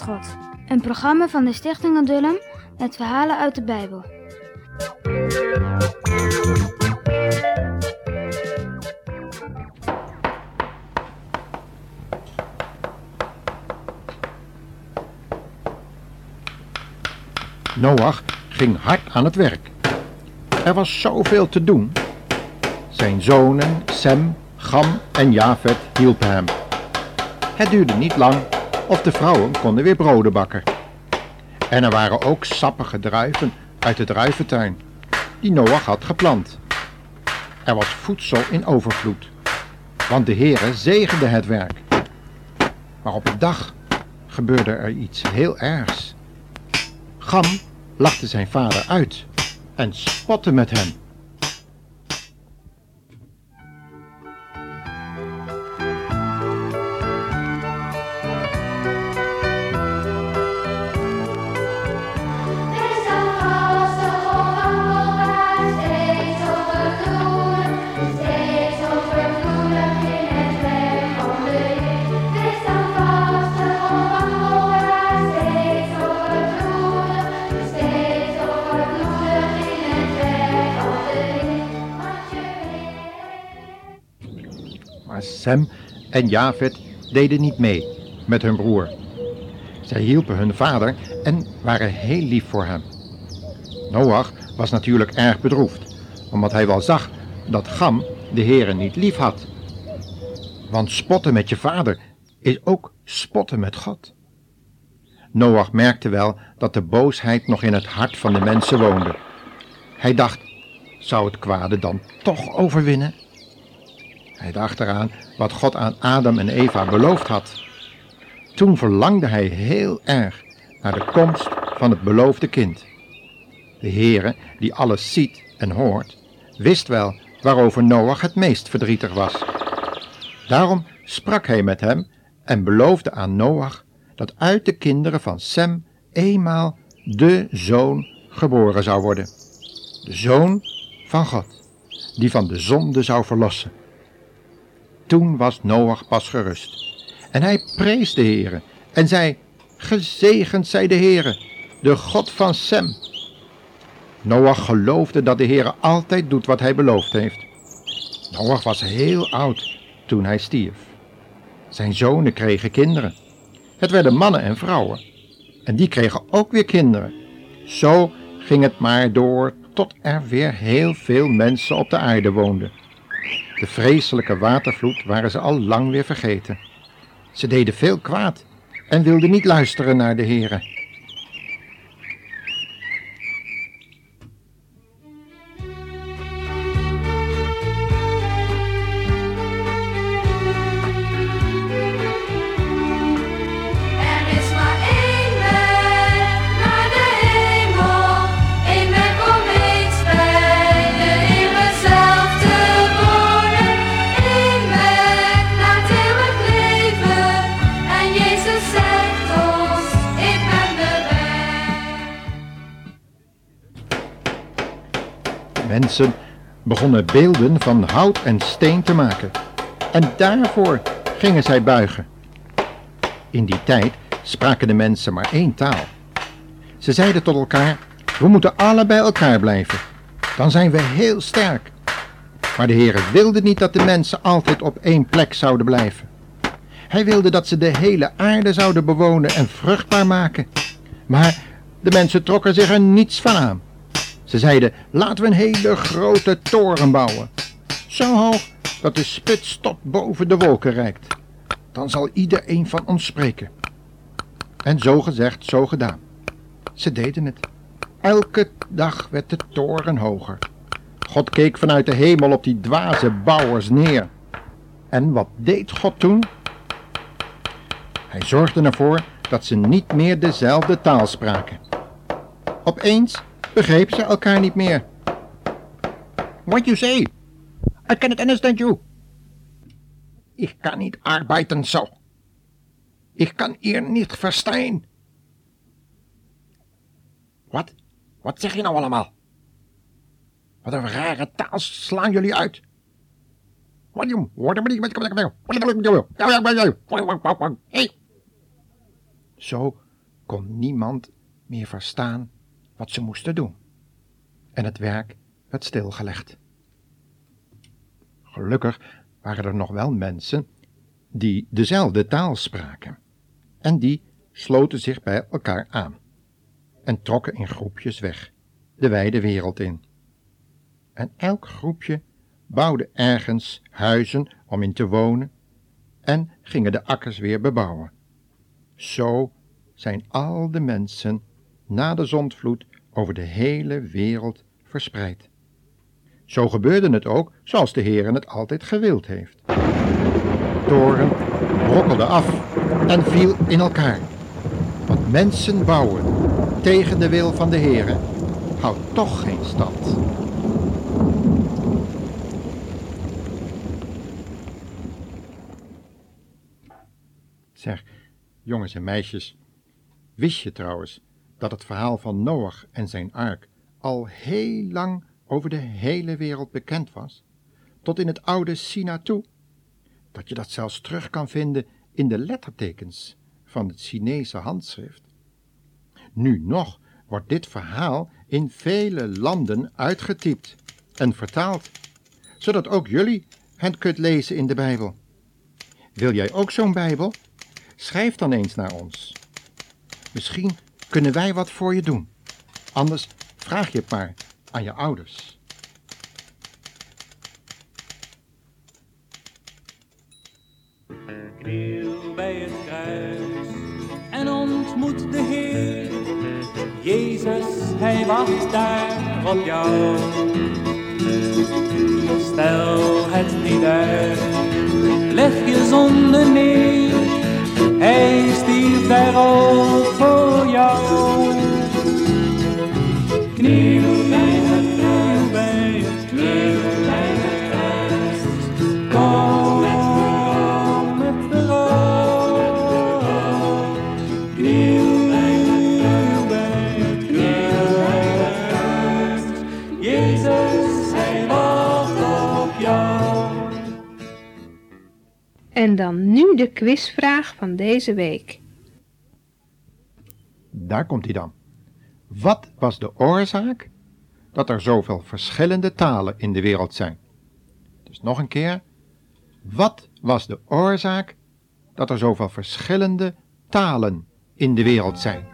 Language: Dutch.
God. Een programma van de Stichting Adullam met verhalen uit de Bijbel. Noach ging hard aan het werk. Er was zoveel te doen. Zijn zonen, Sem, Gam en Jafet hielpen hem. Het duurde niet lang of de vrouwen konden weer broden bakken. En er waren ook sappige druiven uit de druiventuin, die Noach had geplant. Er was voedsel in overvloed, want de Heere zegende het werk. Maar op een dag gebeurde er iets heel ergs. Gam lachte zijn vader uit en spotte met hem. Sem en Jafet deden niet mee met hun broer. Zij hielpen hun vader en waren heel lief voor hem. Noach was natuurlijk erg bedroefd, omdat hij wel zag dat Gam de Heere niet lief had. Want spotten met je vader is ook spotten met God. Noach merkte wel dat de boosheid nog in het hart van de mensen woonde. Hij dacht, zou het kwade dan toch overwinnen? Hij dacht eraan wat God aan Adam en Eva beloofd had. Toen verlangde hij heel erg naar de komst van het beloofde kind. De Heere, die alles ziet en hoort, wist wel waarover Noach het meest verdrietig was. Daarom sprak hij met hem en beloofde aan Noach dat uit de kinderen van Sem eenmaal de zoon geboren zou worden. De zoon van God, die van de zonde zou verlossen. Toen was Noach pas gerust. En hij prees de Heere en zei, gezegend zij de Heere, de God van Sem. Noach geloofde dat de Heere altijd doet wat hij beloofd heeft. Noach was heel oud toen hij stierf. Zijn zonen kregen kinderen. Het werden mannen en vrouwen. En die kregen ook weer kinderen. Zo ging het maar door tot er weer heel veel mensen op de aarde woonden. De vreselijke watervloed waren ze al lang weer vergeten. Ze deden veel kwaad en wilden niet luisteren naar de Heere. Mensen begonnen beelden van hout en steen te maken. En daarvoor gingen zij buigen. In die tijd spraken de mensen maar één taal. Ze zeiden tot elkaar, we moeten alle bij elkaar blijven. Dan zijn we heel sterk. Maar de Heere wilde niet dat de mensen altijd op één plek zouden blijven. Hij wilde dat ze de hele aarde zouden bewonen en vruchtbaar maken. Maar de mensen trokken zich er niets van aan. Ze zeiden, laten we een hele grote toren bouwen. Zo hoog dat de spits tot boven de wolken reikt. Dan zal iedereen van ons spreken. En zo gezegd, zo gedaan. Ze deden het. Elke dag werd de toren hoger. God keek vanuit de hemel op die dwaze bouwers neer. En wat deed God toen? Hij zorgde ervoor dat ze niet meer dezelfde taal spraken. Opeens begrepen ze elkaar niet meer. What you say? I cannot understand you. Ik kan niet arbeiden zo. Ik kan hier niet verstaan. Wat? Wat zeg je nou allemaal? Wat een rare taal slaan jullie uit. Hey. Zo kon niemand meer verstaan wat ze moesten doen. En het werk werd stilgelegd. Gelukkig waren er nog wel mensen die dezelfde taal spraken. En die sloten zich bij elkaar aan en trokken in groepjes weg, de wijde wereld in. En elk groepje bouwde ergens huizen om in te wonen en gingen de akkers weer bebouwen. Zo zijn al de mensen na de zondvloed over de hele wereld verspreid. Zo gebeurde het ook zoals de Heer het altijd gewild heeft. De toren brokkelde af en viel in elkaar. Want mensen bouwen tegen de wil van de Heer houdt toch geen stand. Zeg, jongens en meisjes, wist je trouwens dat het verhaal van Noach en zijn ark al heel lang over de hele wereld bekend was, tot in het oude China toe, dat je dat zelfs terug kan vinden in de lettertekens van het Chinese handschrift. Nu nog wordt dit verhaal in vele landen uitgetypt en vertaald, zodat ook jullie het kunt lezen in de Bijbel. Wil jij ook zo'n Bijbel? Schrijf dan eens naar ons. Misschien kunnen wij wat voor je doen. Anders vraag je het maar aan je ouders. Kniel bij het kruis en ontmoet de Heer. Jezus, hij wacht daar op jou. Stel het niet uit, leg je zonde neer. En dan nu de quizvraag van deze week. Daar komt hij dan. Wat was de oorzaak dat er zoveel verschillende talen in de wereld zijn? Dus nog een keer. Wat was de oorzaak dat er zoveel verschillende talen in de wereld zijn?